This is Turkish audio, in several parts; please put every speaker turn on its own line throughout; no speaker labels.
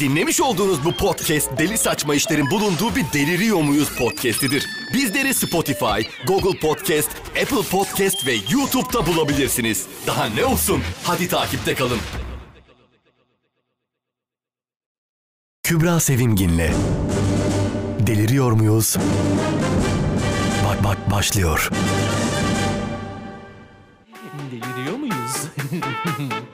Dinlemiş olduğunuz bu podcast Deli Saçma İşlerin bulunduğu bir Deliriyor Muyuz podcastidir. Bizleri Spotify, Google Podcast, Apple Podcast ve YouTube'da bulabilirsiniz. Daha ne olsun? Hadi takipte kalın. Kübra Sevimgin'le Deliriyor Muyuz? Bak bak başlıyor.
Deliriyor muyuz?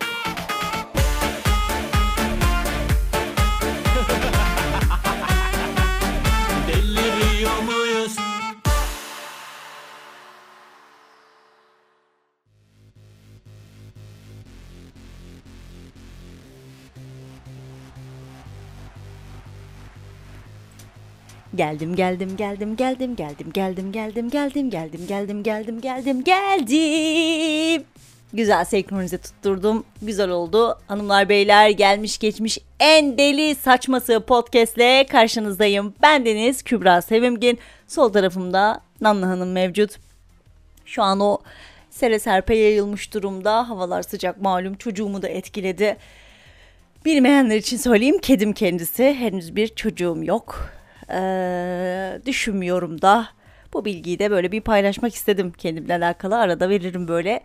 Geldim geldim geldim geldim geldim geldim geldim geldim geldim geldim geldim geldim geldim. Güzel senkronize tutturdum. Güzel oldu. Hanımlar beyler gelmiş geçmiş en deli saçması podcastle karşınızdayım. Ben Deniz Kübra Sevimgin. Sol tarafımda Nanlı Hanım mevcut. Şu an o sere serpe yayılmış durumda. Havalar sıcak malum çocuğumu da etkiledi. Bilmeyenler için söyleyeyim kedim kendisi. Henüz bir çocuğum yok. Ee, düşünmüyorum da. Bu bilgiyi de böyle bir paylaşmak istedim kendimle alakalı. Arada veririm böyle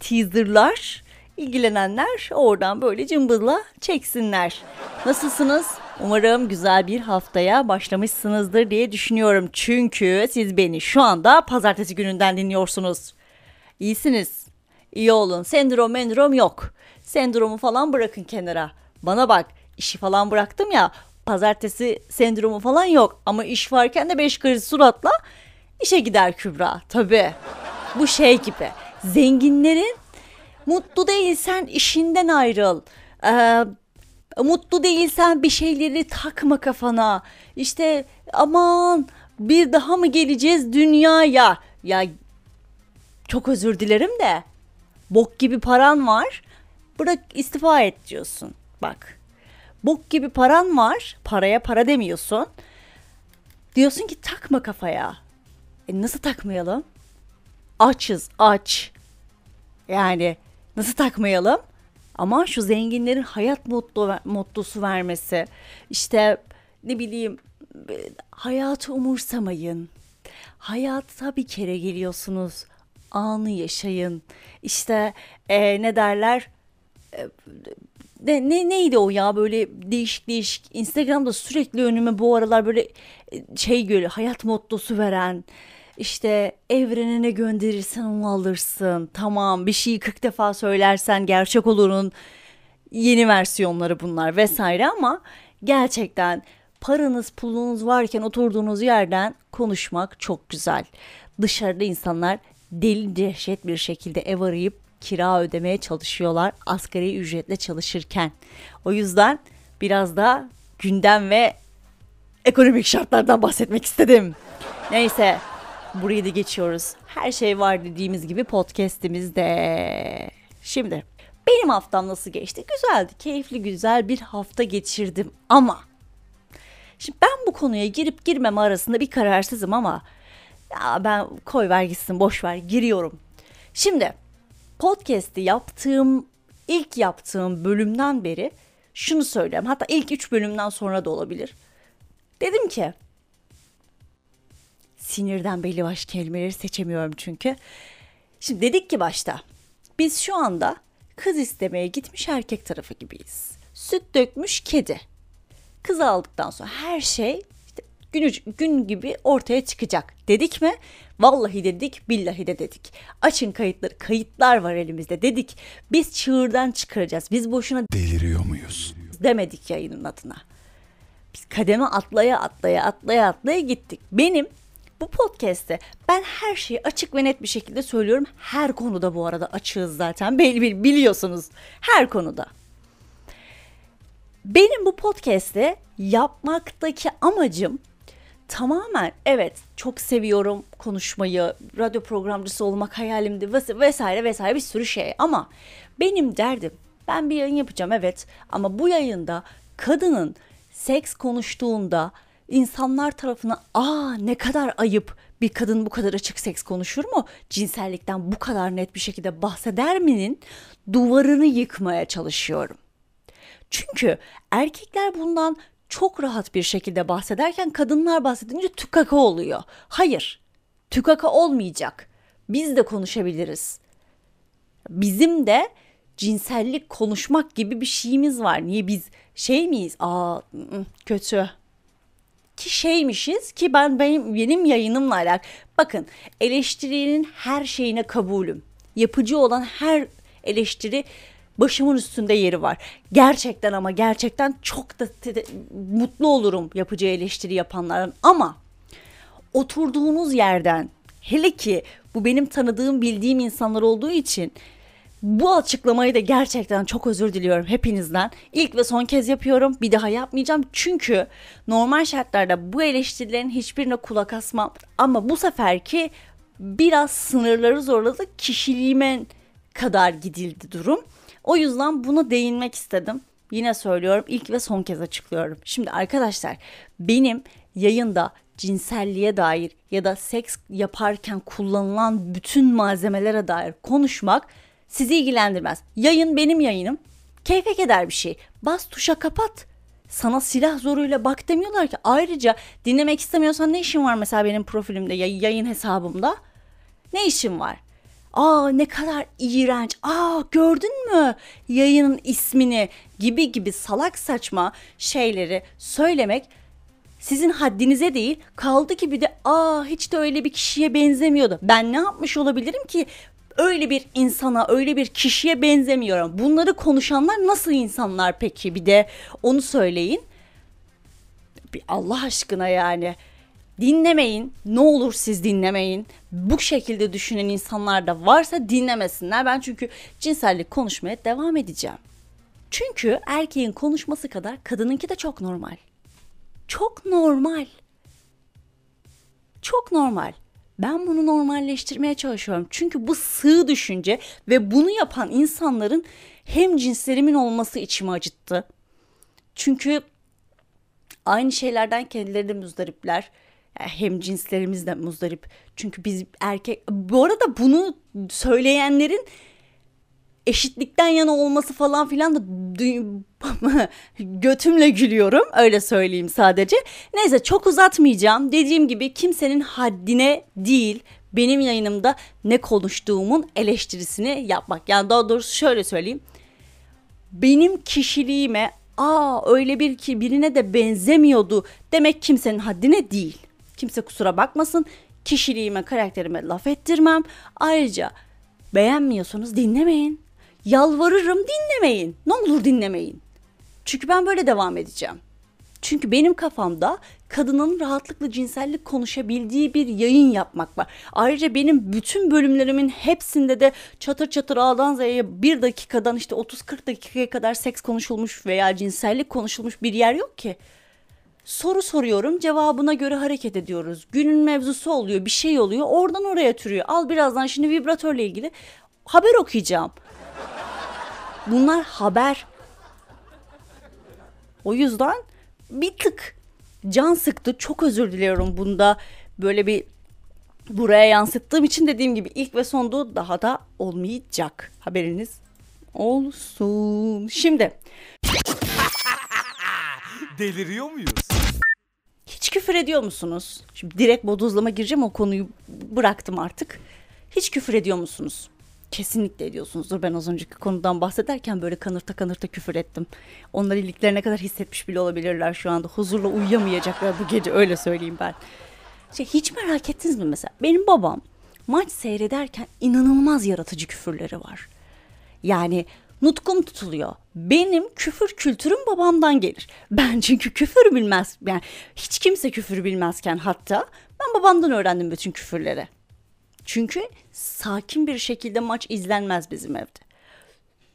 teaserlar. İlgilenenler oradan böyle cımbızla çeksinler. Nasılsınız? Umarım güzel bir haftaya başlamışsınızdır diye düşünüyorum. Çünkü siz beni şu anda pazartesi gününden dinliyorsunuz. İyisiniz. İyi olun. Sendrom mendrom yok. Sendromu falan bırakın kenara. Bana bak işi falan bıraktım ya pazartesi sendromu falan yok. Ama iş varken de beş karış suratla işe gider Kübra. Tabii. Bu şey gibi. Zenginlerin mutlu değilsen işinden ayrıl. Ee, mutlu değilsen bir şeyleri takma kafana. İşte aman bir daha mı geleceğiz dünyaya? Ya çok özür dilerim de bok gibi paran var. Bırak istifa et diyorsun. Bak. Bok gibi paran var. Paraya para demiyorsun. Diyorsun ki takma kafaya. E nasıl takmayalım? Açız, aç. Yani nasıl takmayalım? Ama şu zenginlerin hayat mutlu mutlusu vermesi. İşte ne bileyim hayatı umursamayın. Hayata bir kere geliyorsunuz. Anı yaşayın. İşte e, ne derler? E, ne, ne neydi o ya böyle değişik değişik Instagram'da sürekli önüme bu aralar böyle e, şey görüyor hayat mottosu veren işte evrene ne gönderirsen onu alırsın tamam bir şeyi 40 defa söylersen gerçek olurun yeni versiyonları bunlar vesaire ama gerçekten paranız pulunuz varken oturduğunuz yerden konuşmak çok güzel. Dışarıda insanlar deli dehşet bir şekilde ev arayıp kira ödemeye çalışıyorlar asgari ücretle çalışırken. O yüzden biraz da gündem ve ekonomik şartlardan bahsetmek istedim. Neyse burayı da geçiyoruz. Her şey var dediğimiz gibi podcast'imizde. Şimdi benim haftam nasıl geçti? Güzeldi, keyifli güzel bir hafta geçirdim ama Şimdi ben bu konuya girip girmeme arasında bir kararsızım ama ya ben koy ver gitsin boş ver giriyorum. Şimdi podcast'i yaptığım ilk yaptığım bölümden beri şunu söylüyorum. Hatta ilk üç bölümden sonra da olabilir. Dedim ki sinirden belli baş kelimeleri seçemiyorum çünkü. Şimdi dedik ki başta biz şu anda kız istemeye gitmiş erkek tarafı gibiyiz. Süt dökmüş kedi. Kız aldıktan sonra her şey gün, gün gibi ortaya çıkacak. Dedik mi? Vallahi dedik, billahi de dedik. Açın kayıtları, kayıtlar var elimizde dedik. Biz çığırdan çıkaracağız. Biz boşuna
Deliriyor muyuz?
demedik yayının adına. Biz kademe atlaya atlaya atlaya atlaya gittik. Benim bu podcast'te ben her şeyi açık ve net bir şekilde söylüyorum. Her konuda bu arada açığız zaten. Bili- biliyorsunuz. Her konuda. Benim bu podcast'te yapmaktaki amacım tamamen evet çok seviyorum konuşmayı, radyo programcısı olmak hayalimdi ves- vesaire vesaire bir sürü şey ama benim derdim ben bir yayın yapacağım evet ama bu yayında kadının seks konuştuğunda insanlar tarafına aa ne kadar ayıp bir kadın bu kadar açık seks konuşur mu? Cinsellikten bu kadar net bir şekilde bahseder mi'nin duvarını yıkmaya çalışıyorum. Çünkü erkekler bundan çok rahat bir şekilde bahsederken kadınlar bahsedince tükaka oluyor. Hayır. Tükaka olmayacak. Biz de konuşabiliriz. Bizim de cinsellik konuşmak gibi bir şeyimiz var. Niye biz şey miyiz? Aa kötü. Ki şeymişiz ki ben benim benim yayınımla alakalı. Bakın eleştirinin her şeyine kabulüm. Yapıcı olan her eleştiri başımın üstünde yeri var. Gerçekten ama gerçekten çok da mutlu olurum yapıcı eleştiri yapanların ama oturduğunuz yerden hele ki bu benim tanıdığım bildiğim insanlar olduğu için bu açıklamayı da gerçekten çok özür diliyorum hepinizden. İlk ve son kez yapıyorum. Bir daha yapmayacağım. Çünkü normal şartlarda bu eleştirilerin hiçbirine kulak asmam. Ama bu seferki biraz sınırları zorladı. Kişiliğime kadar gidildi durum. O yüzden buna değinmek istedim. Yine söylüyorum ilk ve son kez açıklıyorum. Şimdi arkadaşlar benim yayında cinselliğe dair ya da seks yaparken kullanılan bütün malzemelere dair konuşmak sizi ilgilendirmez. Yayın benim yayınım. Keyfe keder bir şey. Bas tuşa kapat. Sana silah zoruyla bak demiyorlar ki. Ayrıca dinlemek istemiyorsan ne işin var mesela benim profilimde yay- yayın hesabımda? Ne işin var? Aa ne kadar iğrenç. Aa gördün mü yayının ismini gibi gibi salak saçma şeyleri söylemek sizin haddinize değil. Kaldı ki bir de aa hiç de öyle bir kişiye benzemiyordu. Ben ne yapmış olabilirim ki? Öyle bir insana, öyle bir kişiye benzemiyorum. Bunları konuşanlar nasıl insanlar peki? Bir de onu söyleyin. Bir Allah aşkına yani. Dinlemeyin. Ne olur siz dinlemeyin. Bu şekilde düşünen insanlar da varsa dinlemesinler. Ben çünkü cinsellik konuşmaya devam edeceğim. Çünkü erkeğin konuşması kadar kadınınki de çok normal. Çok normal. Çok normal. Ben bunu normalleştirmeye çalışıyorum. Çünkü bu sığ düşünce ve bunu yapan insanların hem cinslerimin olması içimi acıttı. Çünkü aynı şeylerden kendileri de muzdaripler. Yani hem cinslerimiz de muzdarip. Çünkü biz erkek... Bu arada bunu söyleyenlerin eşitlikten yana olması falan filan da götümle gülüyorum öyle söyleyeyim sadece. Neyse çok uzatmayacağım. Dediğim gibi kimsenin haddine değil benim yayınımda ne konuştuğumun eleştirisini yapmak. Yani daha doğrusu şöyle söyleyeyim. Benim kişiliğime aa öyle bir ki birine de benzemiyordu demek kimsenin haddine değil. Kimse kusura bakmasın. Kişiliğime, karakterime laf ettirmem. Ayrıca beğenmiyorsanız dinlemeyin. Yalvarırım dinlemeyin. Ne olur dinlemeyin. Çünkü ben böyle devam edeceğim. Çünkü benim kafamda kadının rahatlıkla cinsellik konuşabildiği bir yayın yapmak var. Ayrıca benim bütün bölümlerimin hepsinde de çatır çatır A'dan Z'ye bir dakikadan işte 30-40 dakikaya kadar seks konuşulmuş veya cinsellik konuşulmuş bir yer yok ki. Soru soruyorum cevabına göre hareket ediyoruz. Günün mevzusu oluyor bir şey oluyor oradan oraya türüyor. Al birazdan şimdi vibratörle ilgili haber okuyacağım. Bunlar haber. O yüzden bir tık can sıktı. Çok özür diliyorum bunda böyle bir buraya yansıttığım için dediğim gibi ilk ve sondu daha da olmayacak. Haberiniz olsun. Şimdi
Deliriyor muyuz?
Küfür ediyor musunuz? Şimdi direkt bodozlama gireceğim o konuyu bıraktım artık. Hiç küfür ediyor musunuz? Kesinlikle ediyorsunuzdur. Ben az önceki konudan bahsederken böyle kanırta kanırta küfür ettim. Onlar iliklerine kadar hissetmiş bile olabilirler şu anda. Huzurla uyuyamayacaklar bu gece öyle söyleyeyim ben. Şey, hiç merak ettiniz mi mesela? Benim babam maç seyrederken inanılmaz yaratıcı küfürleri var. Yani nutkum tutuluyor. Benim küfür kültürüm babamdan gelir. Ben çünkü küfür bilmez. Yani hiç kimse küfür bilmezken hatta ben babamdan öğrendim bütün küfürleri. Çünkü sakin bir şekilde maç izlenmez bizim evde.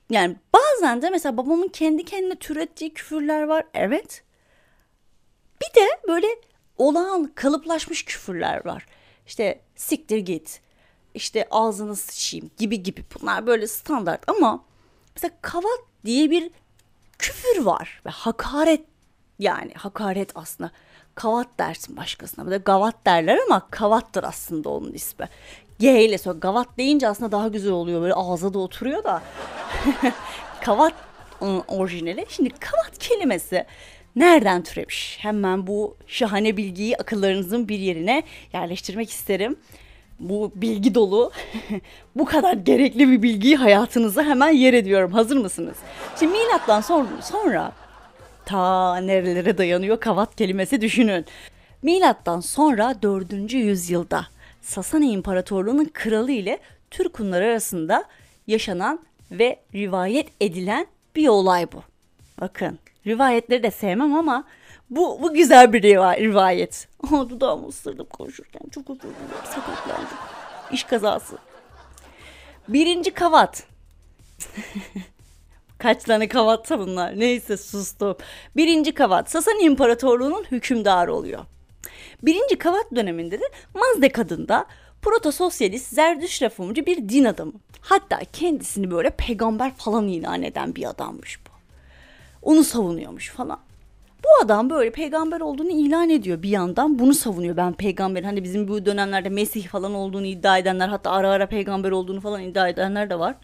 Yani bazen de mesela babamın kendi kendine türettiği küfürler var. Evet. Bir de böyle olağan kalıplaşmış küfürler var. İşte siktir git. İşte ağzını sıçayım gibi gibi. Bunlar böyle standart ama mesela kavat diye bir küfür var ve hakaret yani hakaret aslında kavat dersin başkasına. Bir de gavat derler ama kavattır aslında onun ismi. G ile sonra gavat deyince aslında daha güzel oluyor. Böyle ağza da oturuyor da. kavat ı, orijinali. Şimdi kavat kelimesi nereden türemiş? Hemen bu şahane bilgiyi akıllarınızın bir yerine yerleştirmek isterim. Bu bilgi dolu, bu kadar gerekli bir bilgiyi hayatınıza hemen yer ediyorum. Hazır mısınız? Şimdi milattan sonra, sonra ta nerelere dayanıyor kavat kelimesi düşünün. Milattan sonra 4. yüzyılda Sasani İmparatorluğu'nun kralı ile Türk Hunları arasında yaşanan ve rivayet edilen bir olay bu. Bakın rivayetleri de sevmem ama bu, bu güzel bir riva- rivayet. Aa, dudağımı ısırdım konuşurken çok özür dilerim sakatlandım. İş kazası. Birinci kavat. Kaç tane kavatsa bunlar. Neyse sustum. Birinci kavat Sasani İmparatorluğu'nun hükümdarı oluyor. Birinci kavat döneminde de Mazdek adında proto-sosyalist Zerdüş reformcu bir din adamı. Hatta kendisini böyle peygamber falan ilan eden bir adammış bu. Onu savunuyormuş falan. Bu adam böyle peygamber olduğunu ilan ediyor bir yandan bunu savunuyor. Ben peygamber hani bizim bu dönemlerde Mesih falan olduğunu iddia edenler hatta ara ara peygamber olduğunu falan iddia edenler de var.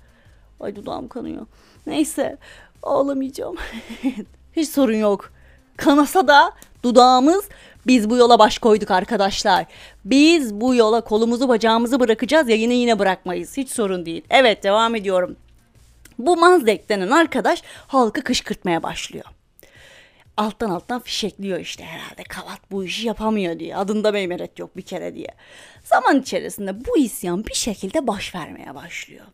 Ay dudağım kanıyor. Neyse ağlamayacağım. Hiç sorun yok. Kanasa da dudağımız biz bu yola baş koyduk arkadaşlar. Biz bu yola kolumuzu bacağımızı bırakacağız yayını yine bırakmayız. Hiç sorun değil. Evet devam ediyorum. Bu Mazdek denen arkadaş halkı kışkırtmaya başlıyor. Alttan alttan fişekliyor işte herhalde kavat bu işi yapamıyor diye. Adında meymeret yok bir kere diye. Zaman içerisinde bu isyan bir şekilde baş vermeye başlıyor.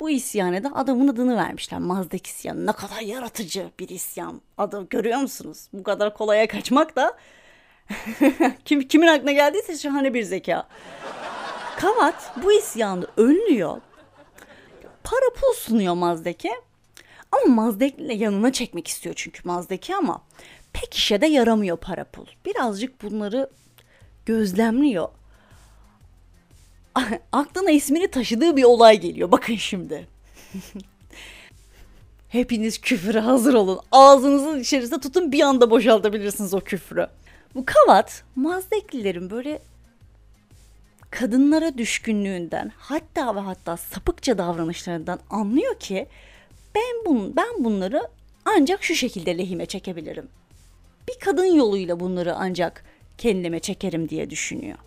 Bu isyana da adamın adını vermişler. Mazdek isyanı. Ne kadar yaratıcı bir isyan. Adı görüyor musunuz? Bu kadar kolaya kaçmak da kim, kimin aklına geldiyse şahane bir zeka. Kavat bu isyanda önlüyor. Para pul sunuyor Mazdek'e. Ama Mazdek'le yanına çekmek istiyor çünkü Mazdek'i ama pek işe de yaramıyor para pul. Birazcık bunları gözlemliyor. Aklına ismini taşıdığı bir olay geliyor. Bakın şimdi. Hepiniz küfüre hazır olun. Ağzınızın içerisinde tutun bir anda boşaltabilirsiniz o küfrü. Bu kavat Mazdeklilerin böyle kadınlara düşkünlüğünden hatta ve hatta sapıkça davranışlarından anlıyor ki ben bun ben bunları ancak şu şekilde lehime çekebilirim. Bir kadın yoluyla bunları ancak kendime çekerim diye düşünüyor.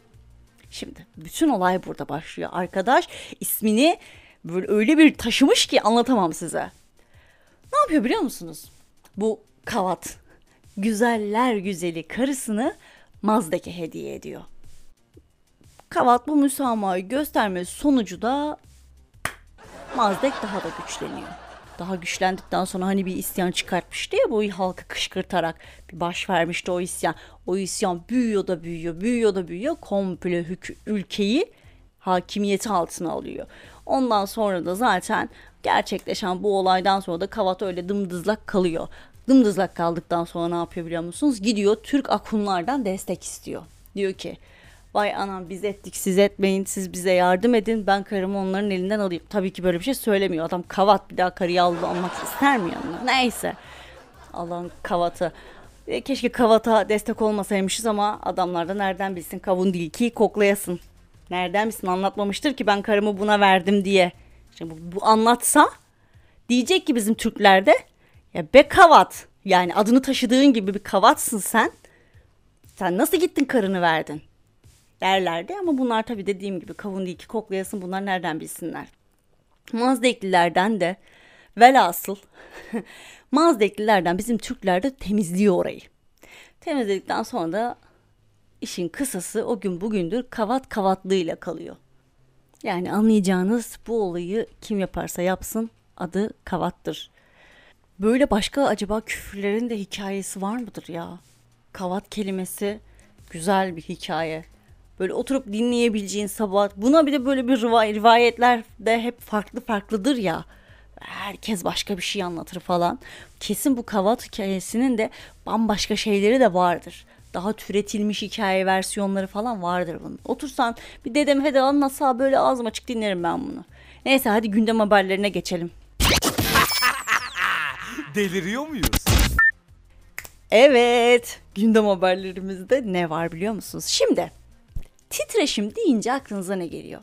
Şimdi bütün olay burada başlıyor. Arkadaş ismini böyle öyle bir taşımış ki anlatamam size. Ne yapıyor biliyor musunuz? Bu kavat güzeller güzeli karısını Mazdek'e hediye ediyor. Kavat bu müsamahayı göstermesi sonucu da Mazdek daha da güçleniyor. Daha güçlendikten sonra hani bir isyan çıkartmıştı ya bu halkı kışkırtarak bir baş vermişti o isyan. O isyan büyüyor da büyüyor, büyüyor da büyüyor. Komple ülkeyi hakimiyeti altına alıyor. Ondan sonra da zaten gerçekleşen bu olaydan sonra da Kavat öyle dımdızlak kalıyor. Dımdızlak kaldıktan sonra ne yapıyor biliyor musunuz? Gidiyor Türk akunlardan destek istiyor. Diyor ki vay anam biz ettik siz etmeyin siz bize yardım edin ben karımı onların elinden alayım. Tabii ki böyle bir şey söylemiyor adam kavat bir daha karıyı almak ister mi yanına? Neyse Allah'ın kavatı. E, keşke kavata destek olmasaymışız ama adamlar da nereden bilsin kavun değil ki koklayasın. Nereden bilsin anlatmamıştır ki ben karımı buna verdim diye. Şimdi bu, bu anlatsa diyecek ki bizim Türklerde ya be kavat yani adını taşıdığın gibi bir kavatsın sen. Sen nasıl gittin karını verdin? Derlerdi ama bunlar tabii dediğim gibi kavun değil ki koklayasın bunlar nereden bilsinler. Mazdeklilerden de velhasıl Mazdeklilerden bizim Türkler de temizliyor orayı. Temizledikten sonra da işin kısası o gün bugündür kavat kavatlığıyla kalıyor. Yani anlayacağınız bu olayı kim yaparsa yapsın adı kavattır. Böyle başka acaba küfürlerin de hikayesi var mıdır ya? Kavat kelimesi güzel bir hikaye. Böyle oturup dinleyebileceğin sabah. Buna bir de böyle bir riva- rivayetler de hep farklı farklıdır ya. Herkes başka bir şey anlatır falan. Kesin bu kavat hikayesinin de bambaşka şeyleri de vardır. Daha türetilmiş hikaye versiyonları falan vardır bunun. Otursan bir dedem hadi anlatsa böyle ağzım açık dinlerim ben bunu. Neyse hadi gündem haberlerine geçelim.
Deliriyor muyuz?
Evet, gündem haberlerimizde ne var biliyor musunuz? Şimdi titreşim deyince aklınıza ne geliyor?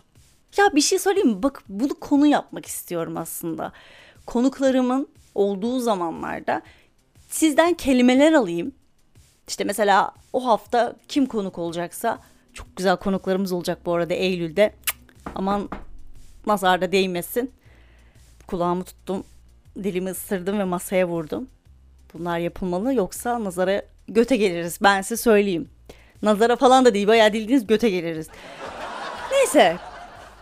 Ya bir şey söyleyeyim mi? Bak bunu konu yapmak istiyorum aslında. Konuklarımın olduğu zamanlarda sizden kelimeler alayım. İşte mesela o hafta kim konuk olacaksa çok güzel konuklarımız olacak bu arada Eylül'de. Aman nazarda değmesin. Kulağımı tuttum, dilimi ısırdım ve masaya vurdum. Bunlar yapılmalı yoksa nazara göte geliriz. Ben size söyleyeyim. Nazara falan da değil bayağı dildiğiniz göte geliriz. Neyse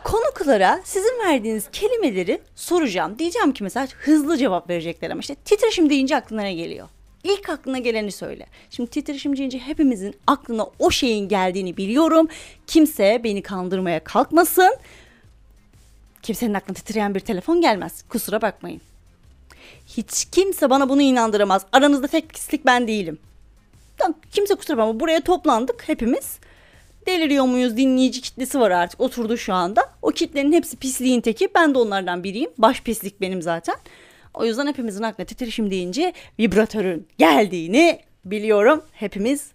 konuklara sizin verdiğiniz kelimeleri soracağım. Diyeceğim ki mesela hızlı cevap verecekler ama işte titreşim deyince aklına ne geliyor? İlk aklına geleni söyle. Şimdi titreşim deyince hepimizin aklına o şeyin geldiğini biliyorum. Kimse beni kandırmaya kalkmasın. Kimsenin aklına titreyen bir telefon gelmez. Kusura bakmayın. Hiç kimse bana bunu inandıramaz. Aranızda tek pislik ben değilim. Kimse kusura bakma. Buraya toplandık hepimiz. Deliriyor muyuz dinleyici kitlesi var artık oturdu şu anda. O kitlenin hepsi pisliğin teki. Ben de onlardan biriyim. Baş pislik benim zaten. O yüzden hepimizin aklına titreşim deyince vibratörün geldiğini biliyorum. Hepimiz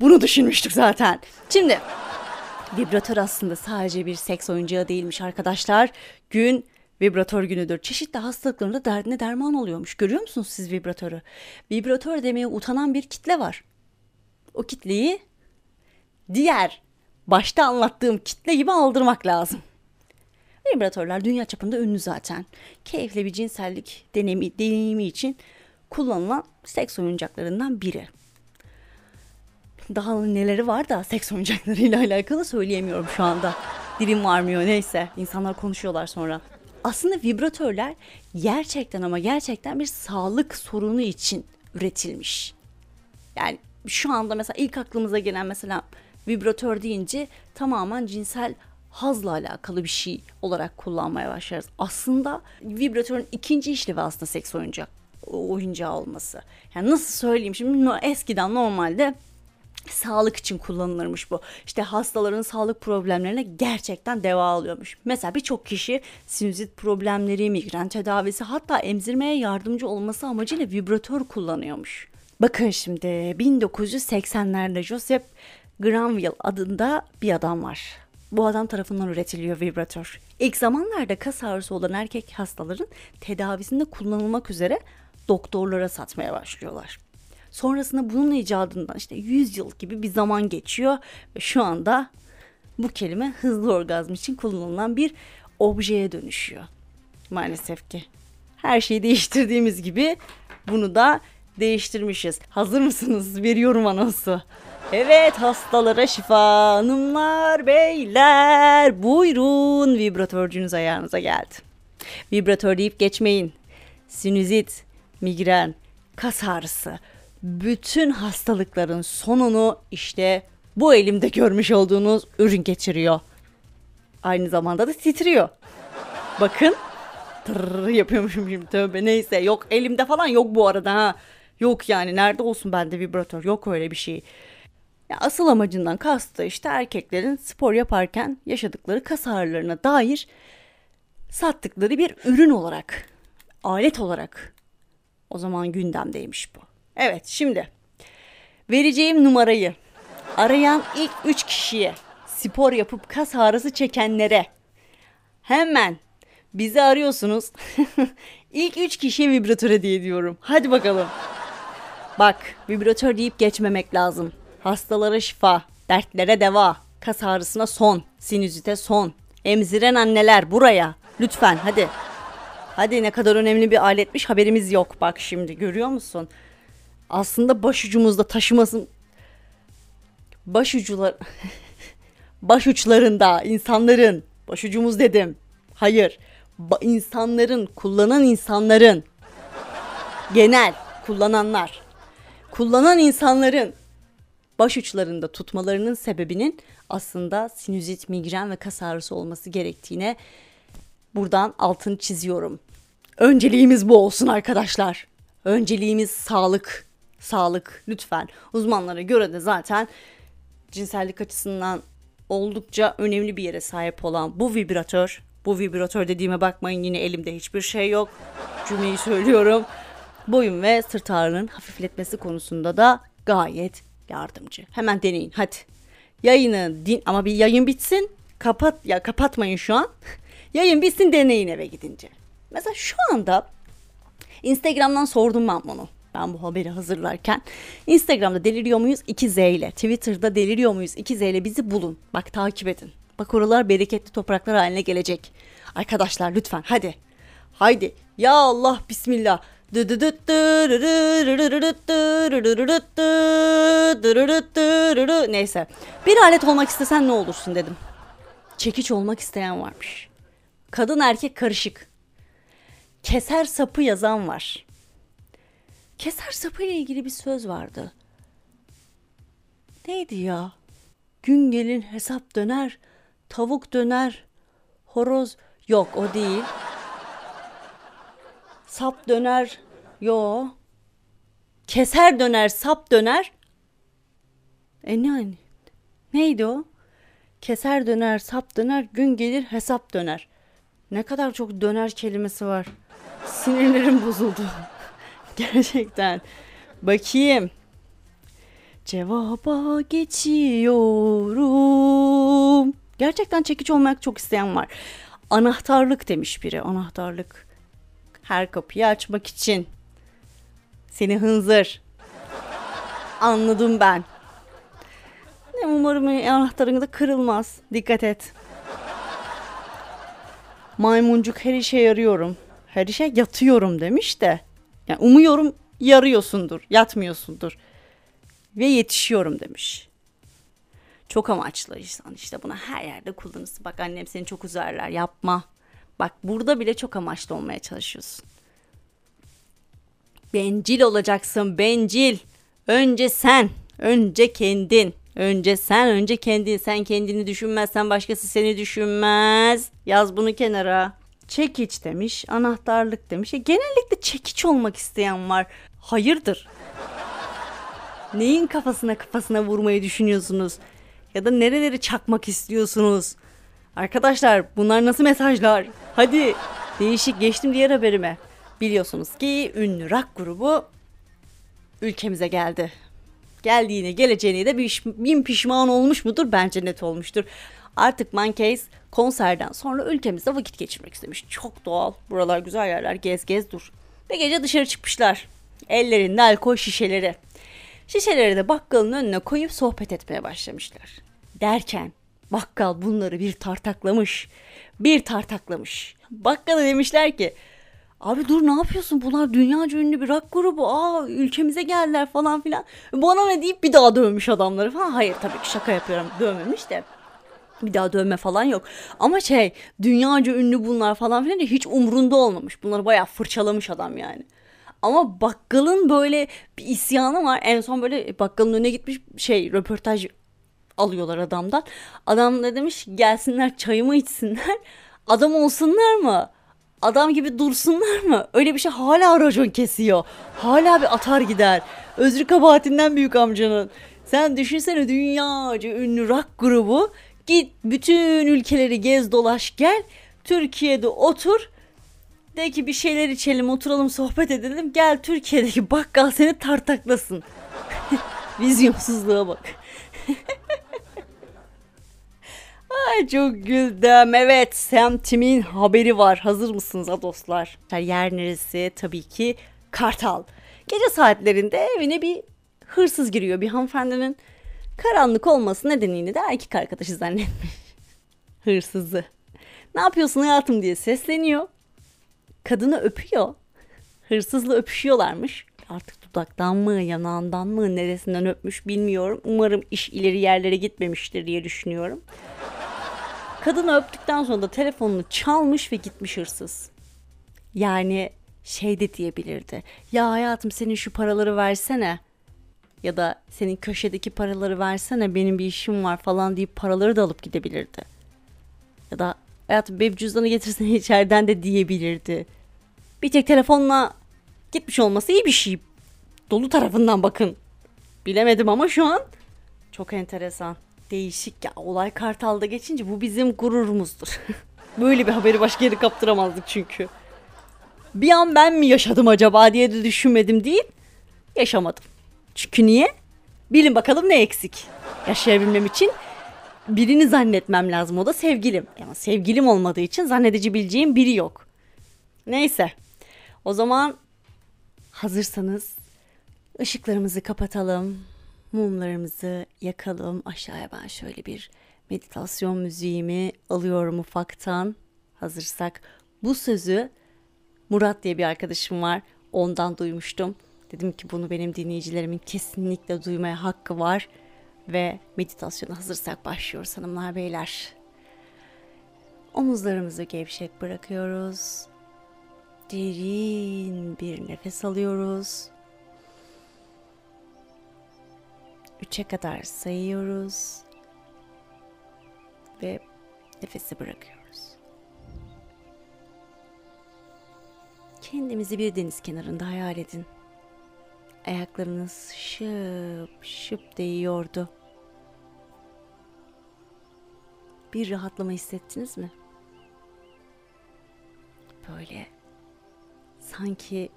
bunu düşünmüştük zaten. Şimdi vibratör aslında sadece bir seks oyuncağı değilmiş arkadaşlar. Gün vibratör günüdür. Çeşitli hastalıklarında derdine derman oluyormuş. Görüyor musunuz siz vibratörü? Vibratör demeye utanan bir kitle var. O kitleyi diğer başta anlattığım kitle gibi aldırmak lazım. Vibratörler dünya çapında ünlü zaten. Keyifli bir cinsellik deneyimi, deneyimi için kullanılan seks oyuncaklarından biri. Daha neleri var da seks oyuncaklarıyla alakalı söyleyemiyorum şu anda. Dilim varmıyor neyse. İnsanlar konuşuyorlar sonra. Aslında vibratörler gerçekten ama gerçekten bir sağlık sorunu için üretilmiş. Yani şu anda mesela ilk aklımıza gelen mesela vibratör deyince tamamen cinsel hazla alakalı bir şey olarak kullanmaya başlarız. Aslında vibratörün ikinci işlevi aslında seks oyuncak oyuncağı olması. Yani nasıl söyleyeyim şimdi eskiden normalde sağlık için kullanılırmış bu. İşte hastaların sağlık problemlerine gerçekten deva alıyormuş. Mesela birçok kişi sinüzit problemleri, migren tedavisi hatta emzirmeye yardımcı olması amacıyla vibratör kullanıyormuş. Bakın şimdi 1980'lerde Joseph Granville adında bir adam var. Bu adam tarafından üretiliyor vibratör. İlk zamanlarda kas ağrısı olan erkek hastaların tedavisinde kullanılmak üzere doktorlara satmaya başlıyorlar. Sonrasında bunun icadından işte 100 yıl gibi bir zaman geçiyor ve şu anda bu kelime hızlı orgazm için kullanılan bir objeye dönüşüyor. Maalesef ki. Her şeyi değiştirdiğimiz gibi bunu da değiştirmişiz. Hazır mısınız? Veriyorum anonsu. Evet hastalara şifa hanımlar beyler buyurun vibratörcünüz ayağınıza geldi. Vibratör deyip geçmeyin. Sinüzit, migren, kas ağrısı bütün hastalıkların sonunu işte bu elimde görmüş olduğunuz ürün geçiriyor. Aynı zamanda da titriyor. Bakın. Tırrrr yapıyormuşum şimdi tövbe neyse. Yok elimde falan yok bu arada ha. Yok yani nerede olsun bende vibratör yok öyle bir şey. Ya asıl amacından kastı işte erkeklerin spor yaparken yaşadıkları kas ağrılarına dair sattıkları bir ürün olarak, alet olarak o zaman gündemdeymiş bu. Evet şimdi vereceğim numarayı arayan ilk 3 kişiye spor yapıp kas ağrısı çekenlere hemen bizi arıyorsunuz. ilk 3 kişiye vibratör hediye ediyorum. Hadi bakalım. Bak vibratör deyip geçmemek lazım. Hastalara şifa, dertlere deva, kas ağrısına son, sinüzite son. Emziren anneler buraya. Lütfen hadi. Hadi ne kadar önemli bir aletmiş haberimiz yok. Bak şimdi görüyor musun? Aslında başucumuzda taşımasın. Başucular... Başuçlarında insanların, başucumuz dedim. Hayır. Ba- insanların, kullanan insanların genel kullananlar kullanan insanların baş uçlarında tutmalarının sebebinin aslında sinüzit, migren ve kas ağrısı olması gerektiğine buradan altını çiziyorum. Önceliğimiz bu olsun arkadaşlar. Önceliğimiz sağlık. Sağlık lütfen. Uzmanlara göre de zaten cinsellik açısından oldukça önemli bir yere sahip olan bu vibratör. Bu vibratör dediğime bakmayın yine elimde hiçbir şey yok. Cümleyi söylüyorum. Boyun ve sırt ağrının hafifletmesi konusunda da gayet yardımcı. Hemen deneyin hadi. Yayını din ama bir yayın bitsin. Kapat ya kapatmayın şu an. Yayın bitsin deneyin eve gidince. Mesela şu anda Instagram'dan sordum ben bunu. Ben bu haberi hazırlarken. Instagram'da deliriyor muyuz 2Z ile. Twitter'da deliriyor muyuz 2Z ile bizi bulun. Bak takip edin. Bak oralar bereketli topraklar haline gelecek. Arkadaşlar lütfen hadi. Haydi. Ya Allah bismillah. Neyse. Bir alet olmak istesen ne olursun dedim. Çekiç olmak isteyen varmış. Kadın erkek karışık. Keser sapı yazan var. Keser sapı ile ilgili bir söz vardı. Neydi ya? Gün gelin hesap döner, tavuk döner, horoz yok o değil. Sap döner, yo. Keser döner, sap döner. E ne hani? Neydi o? Keser döner, sap döner, gün gelir hesap döner. Ne kadar çok döner kelimesi var. Sinirlerim bozuldu. Gerçekten. Bakayım. Cevaba geçiyorum. Gerçekten çekiç olmak çok isteyen var. Anahtarlık demiş biri. Anahtarlık. Her kapıyı açmak için. Seni hınzır. Anladım ben. Umarım anahtarın da kırılmaz. Dikkat et. Maymuncuk her işe yarıyorum. Her işe yatıyorum demiş de. Yani umuyorum yarıyorsundur, yatmıyorsundur. Ve yetişiyorum demiş. Çok amaçlı insan işte buna her yerde kullanırsın. Bak annem seni çok üzerler yapma. Bak burada bile çok amaçlı olmaya çalışıyorsun. Bencil olacaksın bencil. Önce sen, önce kendin. Önce sen, önce kendin. Sen kendini düşünmezsen başkası seni düşünmez. Yaz bunu kenara. Çekiç demiş, anahtarlık demiş. E, genellikle çekiç olmak isteyen var. Hayırdır? Neyin kafasına kafasına vurmayı düşünüyorsunuz? Ya da nereleri çakmak istiyorsunuz? Arkadaşlar bunlar nasıl mesajlar? Hadi değişik geçtim diğer haberime. Biliyorsunuz ki ünlü rock grubu ülkemize geldi. Geldiğini geleceğini de bin pişman olmuş mudur? Bence net olmuştur. Artık Monkeys konserden sonra ülkemizde vakit geçirmek istemiş. Çok doğal. Buralar güzel yerler. Gez gez dur. Ve gece dışarı çıkmışlar. Ellerinde alkol şişeleri. Şişeleri de bakkalın önüne koyup sohbet etmeye başlamışlar. Derken bakkal bunları bir tartaklamış. Bir tartaklamış. Bakkala demişler ki Abi dur ne yapıyorsun? Bunlar dünyaca ünlü bir rock grubu. Aa ülkemize geldiler falan filan. Bana ne deyip bir daha dövmüş adamları falan. Hayır tabii ki şaka yapıyorum. Dövmemiş de. Bir daha dövme falan yok. Ama şey dünyaca ünlü bunlar falan filan hiç umrunda olmamış. Bunları bayağı fırçalamış adam yani. Ama bakkalın böyle bir isyanı var. En son böyle bakkalın önüne gitmiş şey röportaj alıyorlar adamdan. Adam da demiş gelsinler çayımı içsinler. Adam olsunlar mı? Adam gibi dursunlar mı? Öyle bir şey hala racon kesiyor. Hala bir atar gider. Özrü kabahatinden büyük amcanın. Sen düşünsene dünyaca ünlü rock grubu. Git bütün ülkeleri gez dolaş gel. Türkiye'de otur. De ki bir şeyler içelim oturalım sohbet edelim. Gel Türkiye'deki bakkal seni tartaklasın. Vizyonsuzluğa bak. Ay çok güldüm. Evet Sam Tim'in haberi var. Hazır mısınız ha dostlar? Yer neresi? Tabii ki Kartal. Gece saatlerinde evine bir hırsız giriyor. Bir hanımefendinin karanlık olması nedeniyle de erkek arkadaşı zannetmiş. Hırsızı. Ne yapıyorsun hayatım diye sesleniyor. Kadını öpüyor. Hırsızla öpüşüyorlarmış. Artık dudaktan mı, yanağından mı, neresinden öpmüş bilmiyorum. Umarım iş ileri yerlere gitmemiştir diye düşünüyorum. Kadını öptükten sonra da telefonunu çalmış ve gitmiş hırsız. Yani şey de diyebilirdi. Ya hayatım senin şu paraları versene. Ya da senin köşedeki paraları versene benim bir işim var falan deyip paraları da alıp gidebilirdi. Ya da hayatım benim cüzdanı getirsene içeriden de diyebilirdi. Bir tek telefonla gitmiş olması iyi bir şey. Dolu tarafından bakın. Bilemedim ama şu an çok enteresan değişik ya. Olay Kartal'da geçince bu bizim gururumuzdur. Böyle bir haberi başka yere kaptıramazdık çünkü. Bir an ben mi yaşadım acaba diye de düşünmedim değil. Yaşamadım. Çünkü niye? Bilin bakalım ne eksik. Yaşayabilmem için birini zannetmem lazım. O da sevgilim. Ama sevgilim olmadığı için zannedebileceğim biri yok. Neyse. O zaman Hazırsanız ışıklarımızı kapatalım. Mumlarımızı yakalım. Aşağıya ben şöyle bir meditasyon müziğimi alıyorum ufaktan. Hazırsak bu sözü Murat diye bir arkadaşım var. Ondan duymuştum. Dedim ki bunu benim dinleyicilerimin kesinlikle duymaya hakkı var. Ve meditasyona hazırsak başlıyoruz hanımlar beyler. Omuzlarımızı gevşek bırakıyoruz. Derin bir nefes alıyoruz. Üçe kadar sayıyoruz. Ve nefesi bırakıyoruz. Kendimizi bir deniz kenarında hayal edin. Ayaklarınız şıp şıp değiyordu. Bir rahatlama hissettiniz mi? Böyle sanki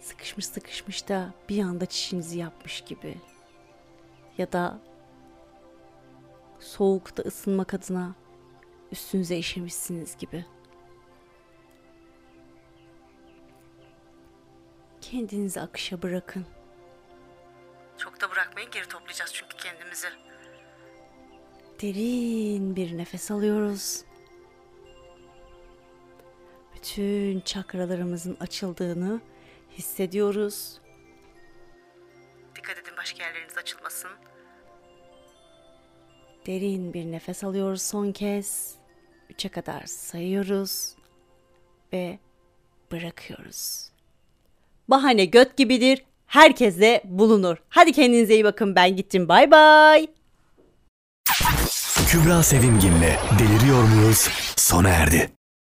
sıkışmış sıkışmış da bir anda çişinizi yapmış gibi. Ya da soğukta ısınmak adına üstünüze işemişsiniz gibi. Kendinizi akışa bırakın. Çok da bırakmayın geri toplayacağız çünkü kendimizi. Derin bir nefes alıyoruz. Bütün çakralarımızın açıldığını hissediyoruz. Derin bir nefes alıyoruz son kez. Üçe kadar sayıyoruz ve bırakıyoruz. Bahane göt gibidir. Herkese bulunur. Hadi kendinize iyi bakın. Ben gittim. Bay bay.
Kübra Sevimgin'le Deliriyor Muyuz sona erdi.